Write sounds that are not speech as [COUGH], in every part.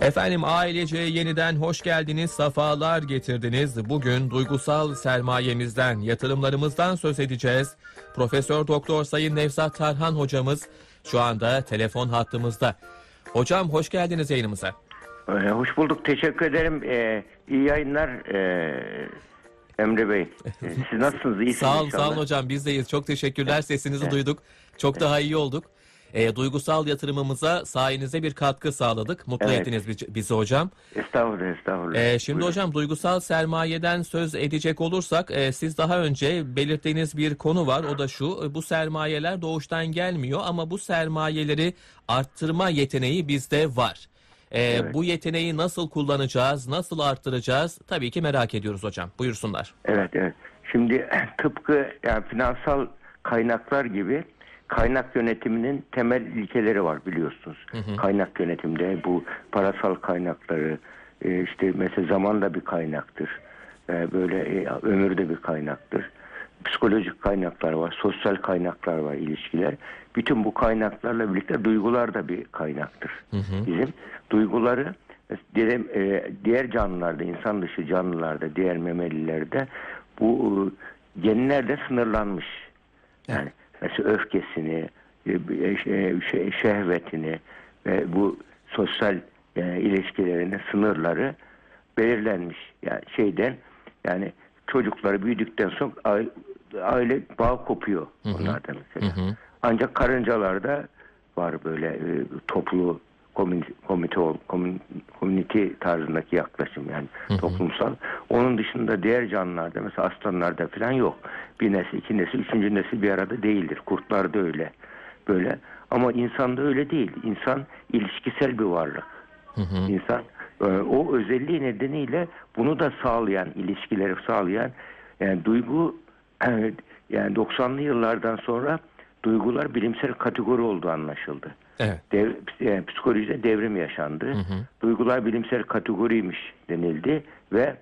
Efendim ailece yeniden hoş geldiniz, safalar getirdiniz. Bugün duygusal sermayemizden, yatırımlarımızdan söz edeceğiz. Profesör Doktor Sayın Nevzat Tarhan hocamız şu anda telefon hattımızda. Hocam hoş geldiniz yayınımıza. Ee, hoş bulduk. Teşekkür ederim. Ee, iyi yayınlar ee, Emre Bey. Ee, siz nasılsınız? İyisiniz Sağ olun, sağ olun hocam. Biz deyiz. Çok teşekkürler. Sesinizi duyduk. Çok daha iyi olduk. E, duygusal yatırımımıza sayenizde bir katkı sağladık. Mutlu Evet. ettiniz bizi- bizi hocam. Estağfurullah, estağfurullah. Ee, şimdi Buyurun. hocam duygusal sermayeden söz edecek olursak e, siz daha önce belirttiğiniz bir konu var o da şu e, bu sermayeler doğuştan gelmiyor ama bu sermayeleri arttırma yeteneği bizde var. E, Evet. Bu yeteneği nasıl kullanacağız nasıl arttıracağız tabii ki merak ediyoruz hocam buyursunlar. Evet, evet. Şimdi [CLEARS THROAT] tıpkı yani finansal kaynaklar gibi kaynak yönetiminin temel ilkeleri var biliyorsunuz. Kaynak yönetimde bu parasal kaynakları e, işte mesela zaman da bir kaynaktır. E, Böyle e, ömür de bir kaynaktır. Psikolojik kaynaklar var, sosyal kaynaklar var, ilişkiler. Bütün bu kaynaklarla birlikte duygular da bir kaynaktır. Bizim duyguları diğer, e, diğer canlılarda, insan dışı canlılarda, diğer memelilerde bu e, genlerde sınırlanmış. Yani mesela öfkesini, e, e, şey- şehvetini ve bu sosyal e, ilişkilerinin sınırları belirlenmiş. Yani şeyden yani çocukları büyüdükten sonra aile, aile bağ kopuyor onlarda mesela. Ancak karıncalarda var böyle e, toplu komite ol, komün, community tarzındaki yaklaşım yani toplumsal. Onun dışında diğer canlılarda mesela aslanlarda falan yok. Bir nesil, iki nesil, üçüncü nesil bir arada değildir. Kurtlarda öyle. Böyle. Ama insanda öyle değil. İnsan ilişkisel bir varlık. İnsan e, o özelliği nedeniyle bunu da sağlayan, ilişkileri sağlayan yani duygu [CLEARS THROAT] yani 90'lı yıllardan sonra duygular bilimsel kategori olduğu anlaşıldı. Evet. Dev, yani psikolojide devrim yaşandı. Duygular bilimsel kategoriymiş denildi ve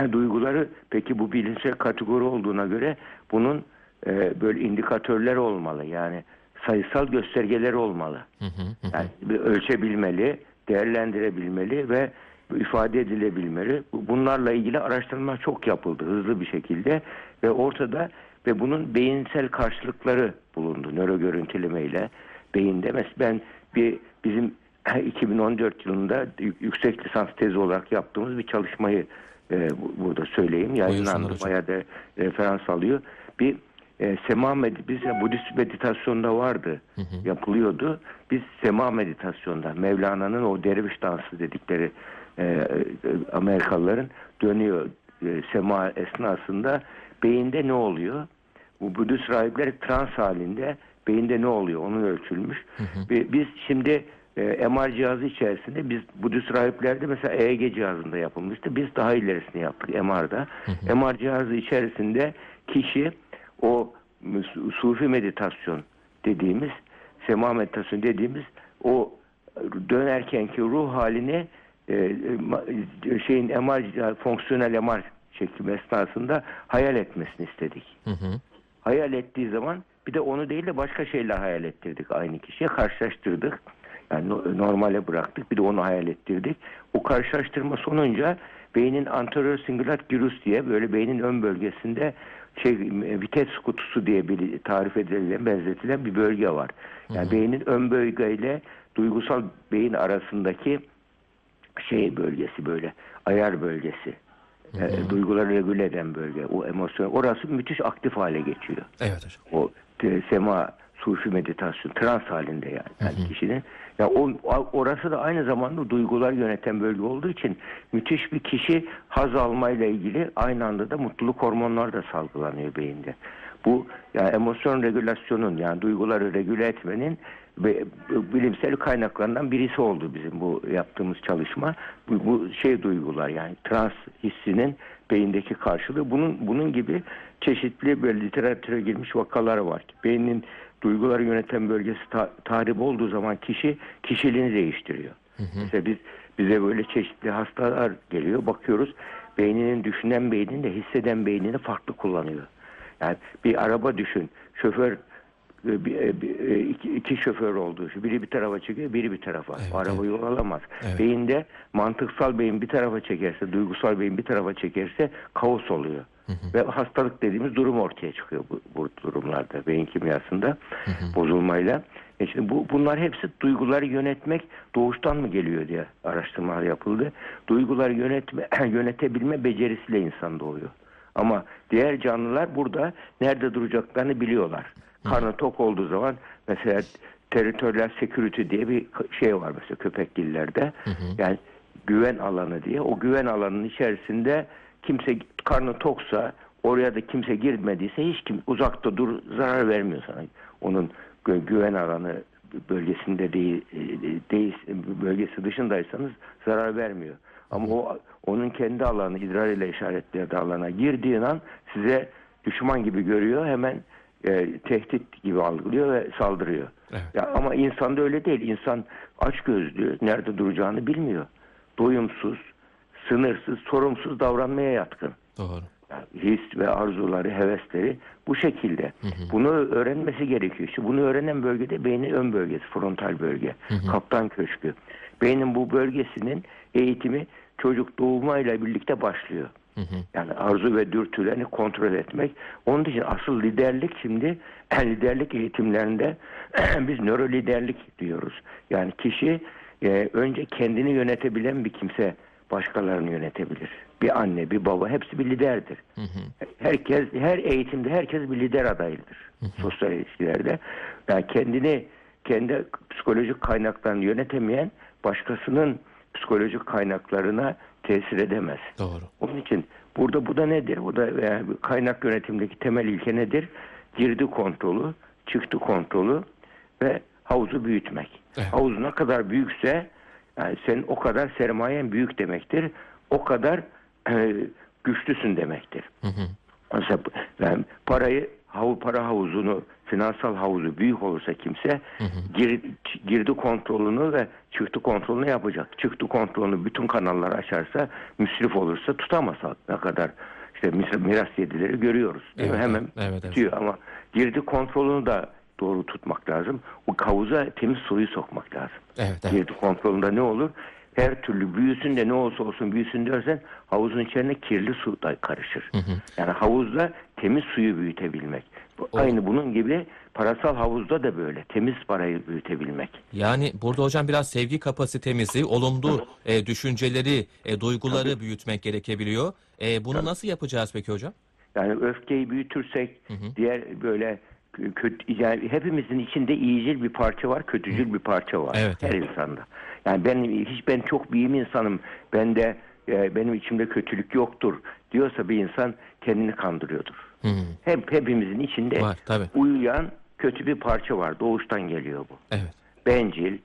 e, [CLEARS THROAT] duyguları peki bu bilimsel kategori olduğuna göre bunun e, böyle indikatörler olmalı. Yani sayısal göstergeleri olmalı. Yani bir ölçebilmeli, değerlendirebilmeli ve ifade edilebilmeli. Bunlarla ilgili araştırma çok yapıldı hızlı bir şekilde ve ortada ve bunun beyinsel karşılıkları bulundu nöro görüntülemeyle beyinde. Mesela ben bir bizim [LAUGHS] 2014 yılında yüksek lisans tezi olarak yaptığımız bir çalışmayı e, bu- burada söyleyeyim. Yayınlandı, bayağı da referans alıyor. Bir e, sema med biz Budist meditasyonda vardı, yapılıyordu. Biz sema meditasyonda Mevlana'nın o derviş dansı dedikleri e, e, Amerikalıların dönüyor e, sema esnasında beyinde ne oluyor? Bu Budist rahipler trans halinde beyinde ne oluyor? Onun ölçülmüş. Ve biz şimdi e, MR cihazı içerisinde biz Budist rahiplerde mesela EEG cihazında yapılmıştı. Biz daha ilerisini yaptık MR'da. MR cihazı içerisinde kişi o su- sufi meditasyon dediğimiz sema meditasyon dediğimiz o dönerkenki ruh halini e, ma- şeyin MR fonksiyonel MR çekimi esnasında hayal etmesini istedik Hı hı. hayal ettiği zaman bir de onu değil de başka şeyler hayal ettirdik aynı kişiye karşılaştırdık. Yani no- normale bıraktık bir de onu hayal ettirdik. O karşılaştırma sonunca beynin anterior singulat gyrus diye böyle beynin ön bölgesinde şey vites kutusu diye bir tarif edilen benzetilen bir bölge var. Yani beynin ön bölgeyle duygusal beyin arasındaki şey bölgesi böyle ayar bölgesi. E, duyguları regüle eden bölge. O emosyon orası müthiş aktif hale geçiyor Evet hocam. o sema sufi meditasyon trans halinde yani, yani kişinin ya o orası da aynı zamanda duygular yöneten bölge olduğu için müthiş bir kişi haz almayla ilgili aynı anda da mutluluk hormonları da salgılanıyor beyinde. Bu yani emosyon regülasyonun yani duyguları regüle etmenin bilimsel kaynaklarından birisi oldu bizim bu yaptığımız çalışma. Bu, bu şey duygular yani trans hissinin beyindeki karşılığı. Bunun bunun gibi çeşitli böyle literatüre girmiş vakalar var. Beynin duyguları yöneten bölgesi ta- tahrip olduğu zaman kişi kişiliğini değiştiriyor. Mesela biz bize böyle çeşitli hastalar geliyor. Bakıyoruz beyninin düşünen beynini de hisseden beynini farklı kullanıyor. Yani bir araba düşün. Şoför bir, e, bir, e, iki, iki şoför olduğu için biri bir tarafa çekiyor, biri bir tarafa. Evet, o araba evet. yol alamaz. Evet. Beyinde mantıksal beyin bir tarafa çekerse, duygusal beyin bir tarafa çekerse kaos oluyor. Ve hastalık dediğimiz durum ortaya çıkıyor bu, bu durumlarda beyin kimyasında bozulmayla. E şimdi bu bunlar hepsi duyguları yönetmek doğuştan mı geliyor diye araştırmalar yapıldı. Duyguları yönetme [CLEARS THROAT] yönetebilme becerisiyle insan doğuyor. Ama diğer canlılar burada nerede duracaklarını biliyorlar. Karnı tok olduğu zaman mesela territorial security diye bir şey var mesela köpek dillerde. Yani güven alanı diye. O güven alanının içerisinde kimse karnı toksa oraya da kimse girmediyse hiç kim uzakta dur zarar vermiyor sana. Onun gü- güven alanı bölgesinde değil, değil bölgesi dışındaysanız zarar vermiyor. Ama o onun kendi alanı idrar ile işaretlediği alana girdiğin an size düşman gibi görüyor hemen e, tehdit gibi algılıyor ve saldırıyor. Evet. Ya ama insanda öyle değil. İnsan aç gözlü, nerede duracağını bilmiyor. Doyumsuz, sınırsız, sorumsuz davranmaya yatkın. Doğru. Yani his ve arzuları, hevesleri bu şekilde. Bunu öğrenmesi gerekiyor. İşte bunu öğrenen bölgede beynin ön bölgesi, frontal bölge, kaptan köşkü. Beynin bu bölgesinin eğitimi çocuk doğumayla birlikte başlıyor. Yani arzu ve dürtülerini kontrol etmek. Onun için asıl liderlik şimdi [CLEARS THROAT] liderlik eğitimlerinde [CLEARS THROAT] biz nöro liderlik diyoruz. Yani kişi e, önce kendini yönetebilen bir kimse başkalarını yönetebilir. Bir anne, bir baba hepsi bir liderdir. Herkes her eğitimde herkes bir lider adayıdır. Sosyal ilişkilerde. Yani kendini kendi psikolojik kaynaklarını yönetemeyen başkasının psikolojik kaynaklarına tesir edemez. Doğru. Onun için burada bu da nedir? Bu da yani kaynak yönetimdeki temel ilke nedir? Girdi kontrolü, çıktı kontrolü ve havuzu büyütmek. Evet. Havuz ne kadar büyükse yani senin o kadar sermayen büyük demektir. O kadar e, güçlüsün demektir. Mesela yani parayı havu para havuzunu finansal havuzu büyük olursa kimse gir, girdi kontrolünü ve çıktı kontrolünü yapacak. Çıktı kontrolünü bütün kanallar açarsa müsrif olursa tutamaz ne kadar işte miras yedileri görüyoruz. Değil mi? Evet, Hemen evet, evet. tutuyor ama girdi kontrolünü de doğru tutmak lazım. O havuza temiz suyu sokmak lazım. Evet, evet. Girdi kontrolünde ne olur? Her türlü büyüsün de ne olsa olsun büyüsün dersen havuzun içine kirli su da karışır. Yani havuzda temiz suyu büyütebilmek. Bu- Aynı bunun gibi parasal havuzda da böyle. Temiz parayı büyütebilmek. Yani burada hocam biraz sevgi kapasitemizi, olumlu e, düşünceleri, e, duyguları büyütmek gerekebiliyor. E, bunu nasıl yapacağız peki hocam? Yani öfkeyi büyütürsek diğer böyle kö- kötü yani hepimizin içinde iyicil bir parça var, kötücül bir parça var Evet, her insanda. Yani ben hiç ben çok bir insanım. Ben de e, benim içimde kötülük yoktur diyorsa bir insan kendini kandırıyordur. Hı. Hep hepimizin içinde Var, tabii. uyuyan kötü bir parça var. Doğuştan geliyor bu. Evet. Bencil.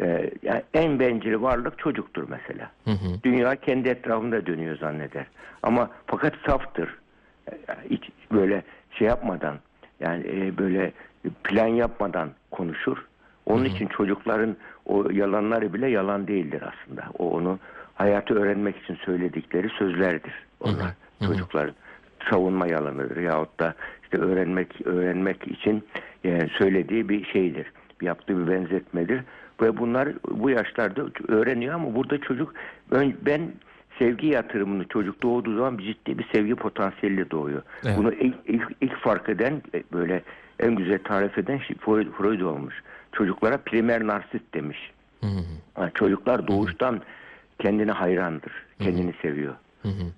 e, yani en bencil varlık çocuktur mesela. Hı hı. Dünya kendi etrafında dönüyor zanneder. Ama fakat saftır. E, Hiç böyle şey yapmadan yani e, böyle plan yapmadan konuşur. Onun için çocukların o yalanları bile yalan değildir aslında. O onu hayatı öğrenmek için söyledikleri sözlerdir. Onlar çocukların savunma yalanıdır yahut da işte öğrenmek öğrenmek için e, söylediği bir şeydir. Yaptığı bir benzetmedir. Ve bunlar bu yaşlarda öğreniyor ama burada çocuk ben sevgi yatırımını çocuk doğduğu zaman ciddi bir sevgi potansiyeli doğuyor. Evet. Bunu ilk, ilk, ilk fark eden e, böyle en güzel tarif eden şey Freud, Freud olmuş. Çocuklara primer narsist demiş. Hı hı. Yani çocuklar doğuştan kendine hayrandır. Kendini seviyor.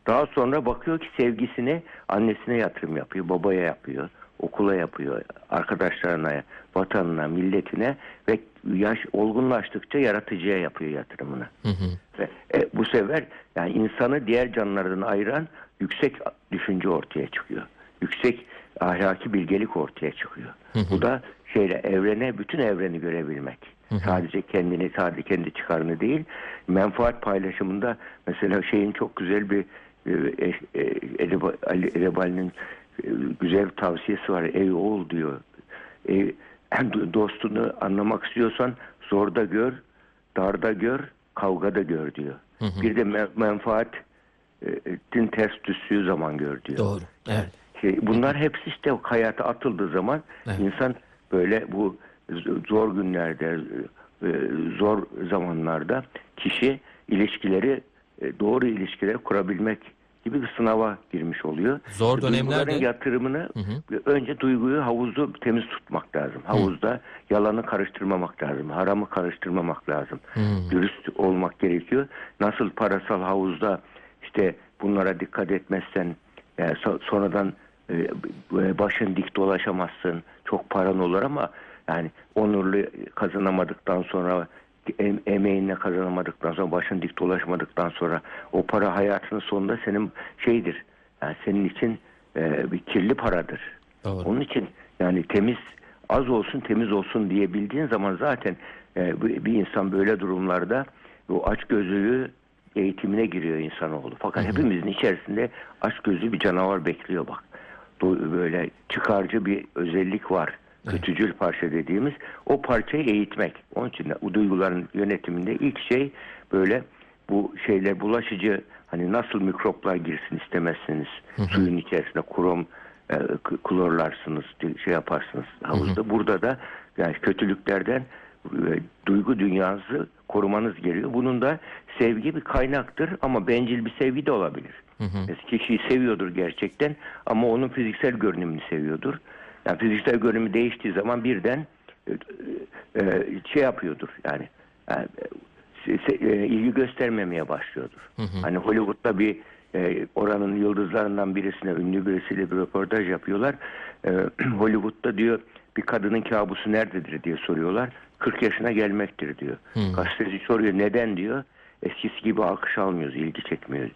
Daha sonra bakıyor ki sevgisini annesine yatırım yapıyor, babaya yapıyor, okula yapıyor, arkadaşlarına, vatanına, milletine ve yaş olgunlaştıkça yaratıcıya yapıyor yatırımını. Hı hı. Ve e, bu sefer yani insanı diğer canlılardan ayıran yüksek düşünce ortaya çıkıyor. Yüksek ahlaki bilgelik ortaya çıkıyor. Bu da şeyle evrene bütün evreni görebilmek. Sadece kendini, sadece kendi çıkarını değil, menfaat paylaşımında mesela şeyin çok güzel bir e, e, Ali Edebali'nin e, güzel bir tavsiyesi var. Ey oğul diyor. E, [CLEARS THROAT] dostunu anlamak istiyorsan zorda gör, darda gör, kavgada gör diyor. Bir de me- menfaatin ters düştüğü zaman gör diyor. Doğru. Evet. Şey, bunlar hepsi işte hayata atıldığı zaman Evet. insan böyle bu zor günlerde, e, zor zamanlarda kişi ilişkileri e, doğru ilişkiler kurabilmek gibi bir sınava girmiş oluyor. Zor Duyguların dönemlerde- yatırımını önce duyguyu havuzu temiz tutmak lazım. Havuzda yalanı karıştırmamak lazım. Haramı karıştırmamak lazım. Dürüst olmak gerekiyor. Nasıl parasal havuzda işte bunlara dikkat etmezsen e, so- sonradan e, başın dik dolaşamazsın. Çok paran olur ama yani onurlu kazanamadıktan sonra em- emeğinle kazanamadıktan sonra başın dik dolaşmadıktan sonra o para hayatının sonunda senin şeydir. Yani senin için e, bir kirli paradır. Doğru. Onun için yani temiz az olsun temiz olsun diyebildiğin zaman zaten e, bir insan böyle durumlarda o açgözlülüğü eğitimine giriyor insanoğlu. Fakat hepimizin içerisinde açgözlü bir canavar bekliyor bak. Böyle çıkarcı bir özellik var. Kötücül parça dediğimiz o parçayı eğitmek. Onun için de o duyguların yönetiminde ilk şey böyle bu şeyler bulaşıcı hani nasıl mikroplar girsin istemezsiniz. Suyun içerisine krom e, klorlarsınız, şey yaparsınız havuzda. Burada da yani kötülüklerden e, duygu dünyanızı korumanız gerekiyor. Bunun da sevgi bir kaynaktır ama bencil bir sevgi de olabilir. Mesela Kişiyi seviyordur gerçekten ama onun fiziksel görünümünü seviyordur. Yani fiziksel görünümü değiştiği zaman birden e, e, şey yapıyordur yani, yani se- e, ilgi göstermemeye başlıyordur. Hani Hollywood'da bir e, oranın yıldızlarından birisine ünlü birisiyle bir röportaj yapıyorlar. E, [CLEARS THROAT] Hollywood'da diyor bir kadının kabusu nerededir diye soruyorlar. 40 yaşına gelmektir diyor. Gazeteci soruyor neden diyor. Eskisi gibi alkış almıyoruz, ilgi çekmiyor.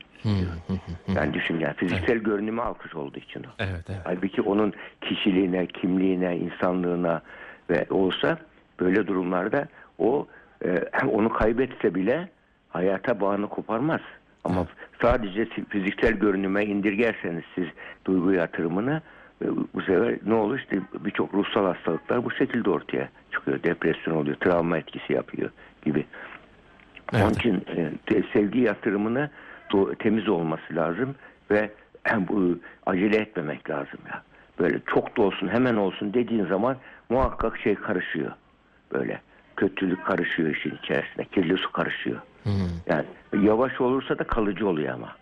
Yani düşün yani fiziksel görünümü alkış olduğu için o. Evet, evet. Halbuki onun kişiliğine, kimliğine, insanlığına ve olsa böyle durumlarda o e, [CLEARS THROAT] onu kaybetse bile hayata bağını koparmaz. Ama sadece fiziksel görünüme indirgerseniz siz duygu yatırımını e, bu sefer ne olur işte birçok ruhsal hastalıklar bu şekilde ortaya çıkıyor. Depresyon oluyor, travma etkisi yapıyor gibi. Onun Evet. için e, sevgi yatırımını do- temiz olması lazım ve [CLEARS THROAT] bu acele etmemek lazım ya. Böyle çok da olsun hemen olsun dediğin zaman muhakkak şey karışıyor. Böyle kötülük karışıyor işin içerisine. Kirli su karışıyor. Yani yavaş olursa da kalıcı oluyor ama.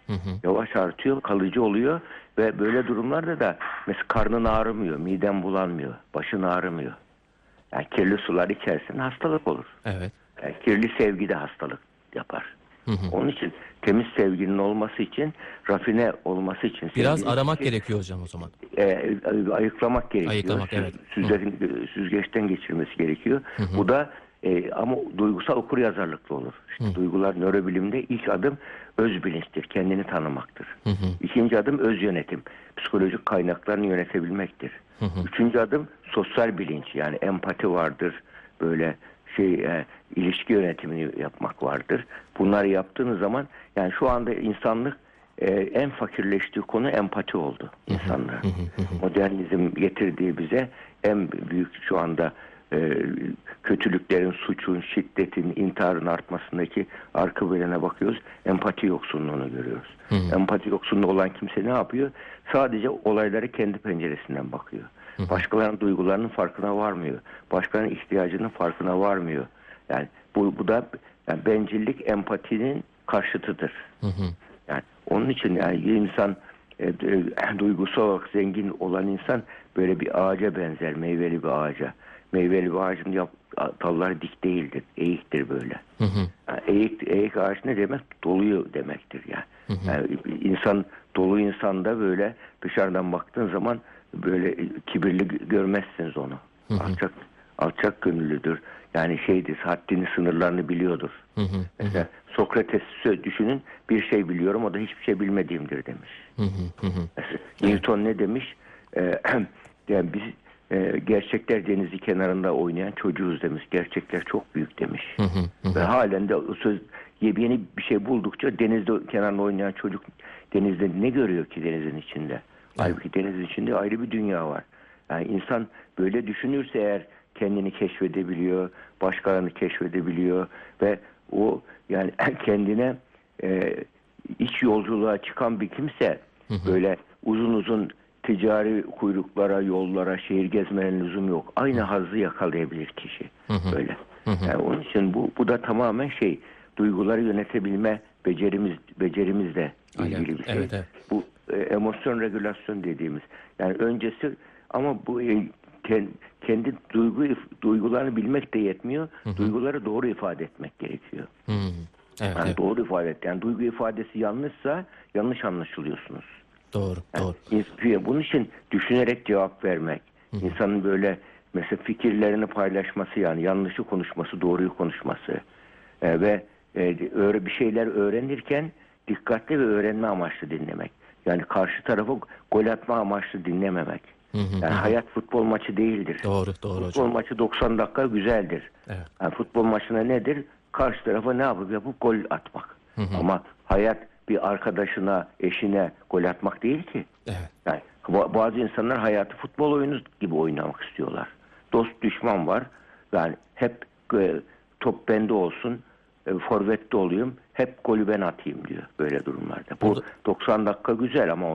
Yavaş artıyor, kalıcı oluyor ve böyle durumlarda da mesela karnın ağrımıyor, miden bulanmıyor, başın ağrımıyor. Yani kirli sular içerisinde hastalık olur. Evet. Kirli sevgi de hastalık yapar. Onun için temiz sevginin olması için, rafine olması için Biraz aramak için, gerekiyor hocam o zaman. e, ayıklamak gerekiyor. Ayıklamak, Süz- evet. süzgeçten, süzgeçten geçirmesi gerekiyor. Bu da e, ama duygusal okur yazarlıklı olur. İşte duygular nörobilimde ilk adım öz bilinçtir, kendini tanımaktır. İkinci adım öz yönetim, psikolojik kaynaklarını yönetebilmektir. Üçüncü adım sosyal bilinç yani empati vardır, böyle şey e, ilişki yönetimini yapmak vardır. Bunları yaptığınız zaman yani şu anda insanlık e, en fakirleştiği konu empati oldu insanlığa. Modernizm getirdiği bize en büyük şu anda e, kötülüklerin, suçun, şiddetin, intiharın artmasındaki arka plana bakıyoruz. Empati yoksunluğunu görüyoruz. Empati yoksunluğu olan kimse ne yapıyor? Sadece olayları kendi penceresinden bakıyor. Başkalarının duygularının farkına varmıyor. Başkalarının ihtiyacının farkına varmıyor. Yani bu, bu da yani bencillik empatinin karşıtıdır. Yani onun için yani insan e, e, duygusal olarak zengin olan insan böyle bir ağaca benzer, meyveli bir ağaca. Meyveli bir ağacın yap, dalları dik değildir, eğiktir böyle. Yani eğik, eğik ağaç ne demek? Doluyor demektir yani. yani insan dolu insanda böyle dışarıdan baktığın zaman böyle kibirli görmezsiniz onu. Alçak alçak gönüllüdür. Yani şeydir, haddini, sınırlarını biliyordur. Mesela Sokrates'i düşünün, bir şey biliyorum, o da hiçbir şey bilmediğimdir demiş. Mesela Newton ne demiş? Ee, [CLEARS THROAT] yani biz e, gerçekler denizi kenarında oynayan çocuğuz demiş. Gerçekler çok büyük demiş. Ve halen de o söz yeni bir şey buldukça denizde kenarında oynayan çocuk denizde ne görüyor ki denizin içinde? Halbuki denizin içinde ayrı bir dünya var. Yani insan böyle düşünürse eğer kendini keşfedebiliyor, başkalarını keşfedebiliyor ve o yani [LAUGHS] kendine e, iç yolculuğa çıkan bir kimse böyle uzun uzun ticari kuyruklara, yollara, şehir gezmenin lüzum yok. Aynı hazzı yakalayabilir kişi. Böyle. Yani onun için bu bu da tamamen şey duyguları yönetebilme becerimiz becerimizle Aynen. ilgili bir şey. Evet, evet. Bu e, emosyon regülasyon dediğimiz. Yani öncesi ama bu e, ken- kendi duygu duygularını bilmek de yetmiyor. Duyguları doğru ifade etmek gerekiyor. Hı. Evet, Yani evet. doğru ifade et. Yani duygu ifadesi yanlışsa yanlış anlaşılıyorsunuz. Doğru, doğru. İns- Bunun için düşünerek cevap vermek. insanın böyle mesela fikirlerini paylaşması yani yanlışı konuşması, doğruyu konuşması. Ee, ve e, öyle bir şeyler öğrenirken dikkatli ve öğrenme amaçlı dinlemek. Yani karşı tarafı gol atma amaçlı dinlememek. Yani hayat futbol maçı değildir. Doğru, doğru futbol hocam. maçı 90 dakika güzeldir. Evet. Yani futbol maçına nedir? Karşı tarafa ne yapıp yapıp gol atmak. Ama hayat bir arkadaşına, eşine gol atmak değil ki. Evet. Yani ba- bazı insanlar hayatı futbol oyunu gibi oynamak istiyorlar. Dost düşman var. Yani hep e, top bende olsun, forvette olayım, hep golü ben atayım diyor böyle durumlarda. Bu Burada- 90 dakika güzel ama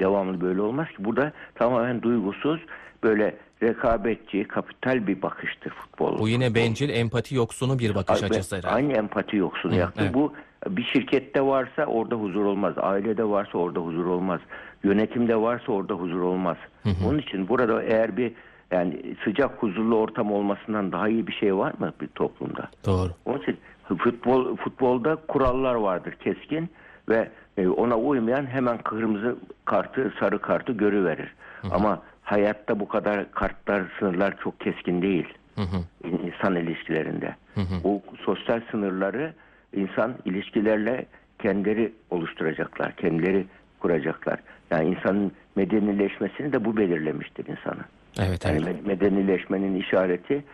devamlı böyle olmaz ki. Burada tamamen duygusuz, böyle rekabetçi, kapital bir bakıştır futbol. Bu yine bencil, empati yoksunu bir bakış açısı herhalde. Aynı empati yoksunu yaptı. evet. Bu bir şirkette varsa orada huzur olmaz. Ailede varsa orada huzur olmaz. Yönetimde varsa orada huzur olmaz. Onun için burada eğer bir yani sıcak huzurlu ortam olmasından daha iyi bir şey var mı bir toplumda? Doğru. Onun için futbol futbolda kurallar vardır keskin ve e, ona uymayan hemen kırmızı kartı, sarı kartı görüverir. Ama hayatta bu kadar kartlar, sınırlar çok keskin değil. İnsan ilişkilerinde. O sosyal sınırları insan ilişkilerle kendileri oluşturacaklar, kendileri kuracaklar. Yani insanın medenileşmesini de bu belirlemiştir insanı. Evet, Yani evet. me- medenileşmenin işareti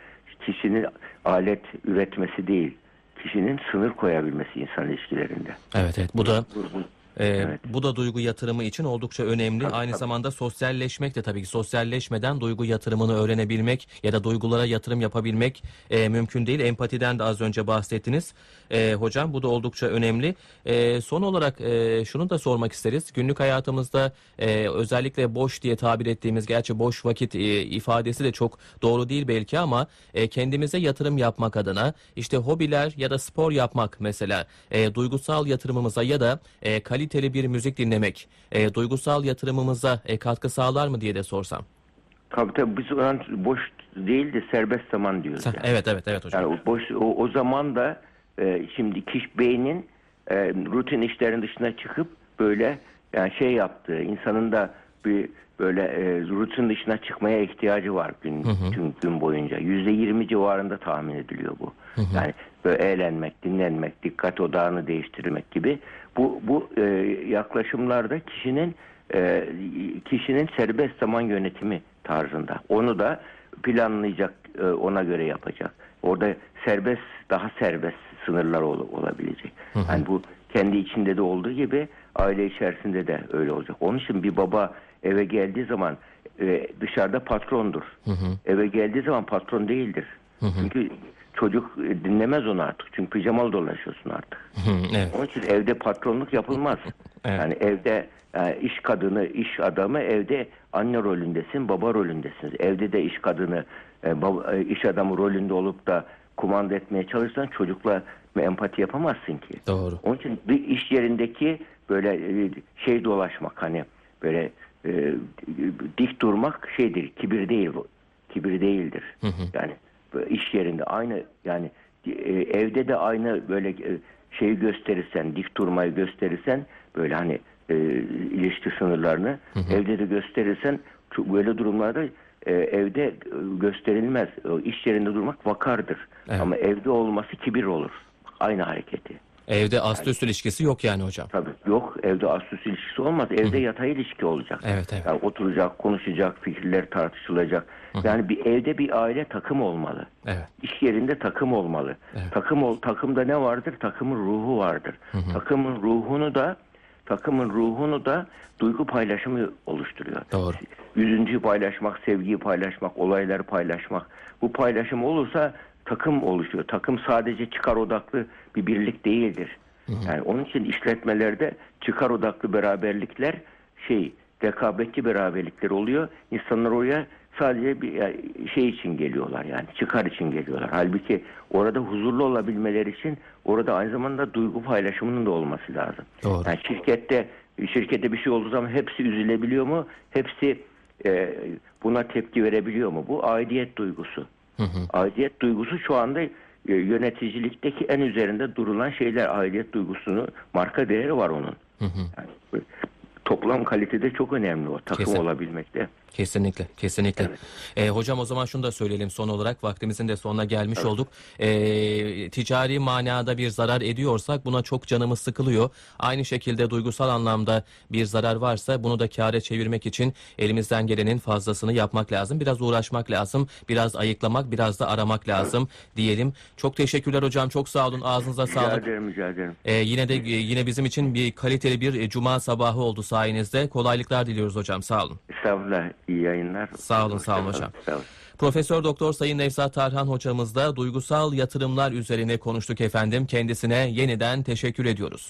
kişinin alet üretmesi değil, kişinin sınır koyabilmesi insan ilişkilerinde. Evet, evet. Bu da Bu- bu- Ee, Evet. Bu da duygu yatırımı için oldukça önemli. Aynı tabii. zamanda sosyalleşmek de tabii ki sosyalleşmeden duygu yatırımını öğrenebilmek ya da duygulara yatırım yapabilmek e, mümkün değil. Empatiden de az önce bahsettiniz. E, hocam bu da oldukça önemli. E, son olarak e, şunu da sormak isteriz. Günlük hayatımızda e, özellikle boş diye tabir ettiğimiz gerçi boş vakit e, ifadesi de çok doğru değil belki ama e, kendimize yatırım yapmak adına işte hobiler ya da spor yapmak mesela e, duygusal yatırımımıza ya da e, kaliteli bir müzik dinlemek e, duygusal yatırımımıza e, katkı sağlar mı diye de sorsam. Tabii tabii biz ona boş değil de serbest zaman diyoruz. Yani. Evet evet evet hocam. Yani o boş o, o zaman da e, şimdi kişi beynin e, rutin işlerin dışına çıkıp böyle yani şey yaptığı insanın da bir böyle e, rutin dışına çıkmaya ihtiyacı var gün tüm gün boyunca. Yüzde yirmi civarında tahmin ediliyor bu. Yani böyle eğlenmek, dinlenmek, dikkat odağını değiştirmek gibi bu bu e, yaklaşımlarda kişinin e, kişinin serbest zaman yönetimi tarzında. Onu da planlayacak, e, ona göre yapacak. Orada serbest, daha serbest sınırlar ol- olabilecek. Yani bu kendi içinde de olduğu gibi aile içerisinde de öyle olacak. Onun için bir baba eve geldiği zaman e, dışarıda patrondur. Eve geldiği zaman patron değildir. Çünkü çocuk e, dinlemez onu artık. Çünkü pijamalı dolaşıyorsun artık. Hı, evet. Onun için evde patronluk yapılmaz. [LAUGHS] Evet. Yani evde e, iş kadını, iş adamı evde anne rolündesin, baba rolündesiniz. Evde de iş kadını, e, iş adamı rolünde olup da kumanda etmeye çalışsan çocukla empati yapamazsın ki. Doğru. Onun için bir iş yerindeki böyle şey dolaşmak hani böyle e, dik durmak şeydir, kibir değil bu. Kibir değildir. Yani böyle iş yerinde aynı yani e, evde de aynı böyle e, şeyi gösterirsen, dik durmayı gösterirsen böyle hani e, ilişki sınırlarını evde de gösterirsen böyle durumlarda e, evde gösterilmez. İş yerinde durmak vakardır. Evet. Ama evde olması kibir olur. Aynı hareketi. Evde aslı üst ilişkisi yok yani hocam. Tabii yok evde astus ilişkisi olmaz. Evde yatay ilişki olacak. Evet, evet. Yani oturacak, konuşacak, fikirler tartışılacak. Yani bir evde bir aile takım olmalı. Evet. İş yerinde takım olmalı. Takım ol, takımda ne vardır? Takımın ruhu vardır. Takımın ruhunu da takımın ruhunu da duygu paylaşımı oluşturuyor. Doğru. Yüzüncü paylaşmak, sevgiyi paylaşmak, olayları paylaşmak. Bu paylaşım olursa takım oluşuyor. Takım sadece çıkar odaklı bir birlik değildir. Yani onun için işletmelerde çıkar odaklı beraberlikler şey rekabetçi beraberlikler oluyor. İnsanlar oraya sadece bir şey için geliyorlar yani çıkar için geliyorlar. Halbuki orada huzurlu olabilmeleri için orada aynı zamanda duygu paylaşımının da olması lazım. Doğru. Yani şirkette şirkette bir şey olduğu zaman hepsi üzülebiliyor mu? Hepsi e, buna tepki verebiliyor mu? Bu aidiyet duygusu. Aidiyet duygusu şu anda e, yöneticilikteki en üzerinde durulan şeyler. Aidiyet duygusunu marka değeri var onun. Yani, bu toplam kalitede çok önemli o takım Kesin. olabilmekte. Kesinlikle, kesinlikle. Ee, hocam o zaman şunu da söyleyelim son olarak vaktimizin de sonuna gelmiş olduk. Ee, ticari manada bir zarar ediyorsak buna çok canımız sıkılıyor. Aynı şekilde duygusal anlamda bir zarar varsa bunu da kâre çevirmek için elimizden gelenin fazlasını yapmak lazım. Biraz uğraşmak lazım, biraz ayıklamak, biraz da aramak lazım diyelim. Çok teşekkürler hocam, çok sağ olun. Ağzınıza Rica sağlık. ederim, rica ederim. Ee, yine de e, yine bizim için bir kaliteli bir e, cuma sabahı oldu sayenizde. Kolaylıklar diliyoruz hocam. Sağ olun. Estağfurullah, iyi yayınlar. Sağ olun, sağ olun hocam. Sağ olun. Profesör Doktor Sayın Nevzat Tarhan hocamızla duygusal yatırımlar üzerine konuştuk efendim. Kendisine yeniden teşekkür ediyoruz.